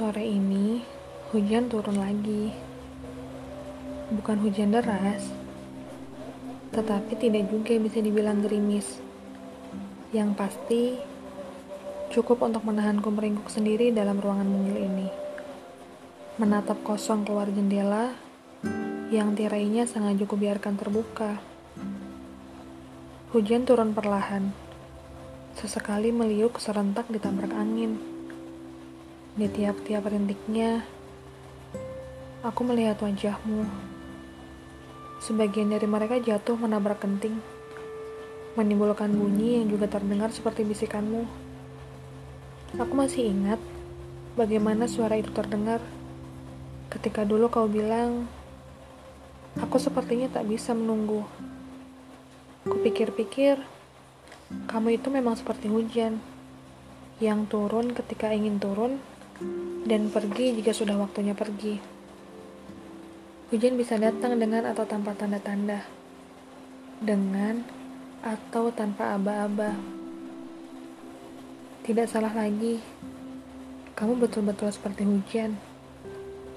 Sore ini hujan turun lagi. Bukan hujan deras, tetapi tidak juga bisa dibilang gerimis. Yang pasti cukup untuk menahanku meringkuk sendiri dalam ruangan mungil ini. Menatap kosong keluar jendela yang tirainya sengaja kubiarkan terbuka. Hujan turun perlahan. Sesekali meliuk serentak ditabrak angin. Di tiap-tiap rintiknya, aku melihat wajahmu. Sebagian dari mereka jatuh menabrak kenting, menimbulkan bunyi yang juga terdengar seperti bisikanmu. Aku masih ingat bagaimana suara itu terdengar ketika dulu kau bilang, aku sepertinya tak bisa menunggu. Kupikir-pikir, kamu itu memang seperti hujan yang turun ketika ingin turun dan pergi jika sudah waktunya pergi. Hujan bisa datang dengan atau tanpa tanda-tanda, dengan atau tanpa aba-aba. Tidak salah lagi, kamu betul-betul seperti hujan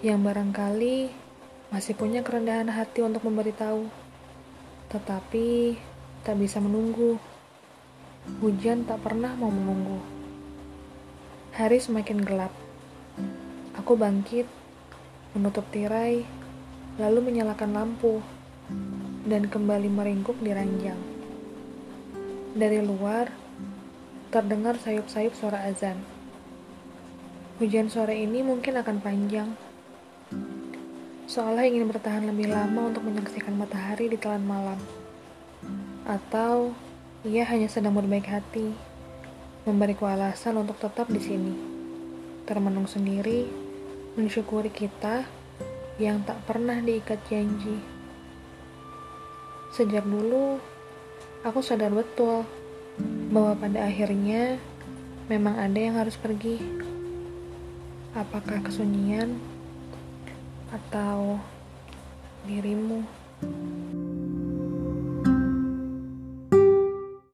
yang barangkali masih punya kerendahan hati untuk memberitahu, tetapi tak bisa menunggu. Hujan tak pernah mau menunggu. Hari semakin gelap. Aku bangkit, menutup tirai, lalu menyalakan lampu, dan kembali meringkuk di ranjang. Dari luar, terdengar sayup-sayup suara azan. Hujan sore ini mungkin akan panjang, seolah ingin bertahan lebih lama untuk menyaksikan matahari di telan malam. Atau ia hanya sedang berbaik hati, memberiku alasan untuk tetap di sini termenung sendiri, mensyukuri kita yang tak pernah diikat janji. Sejak dulu, aku sadar betul bahwa pada akhirnya memang ada yang harus pergi. Apakah kesunyian atau dirimu?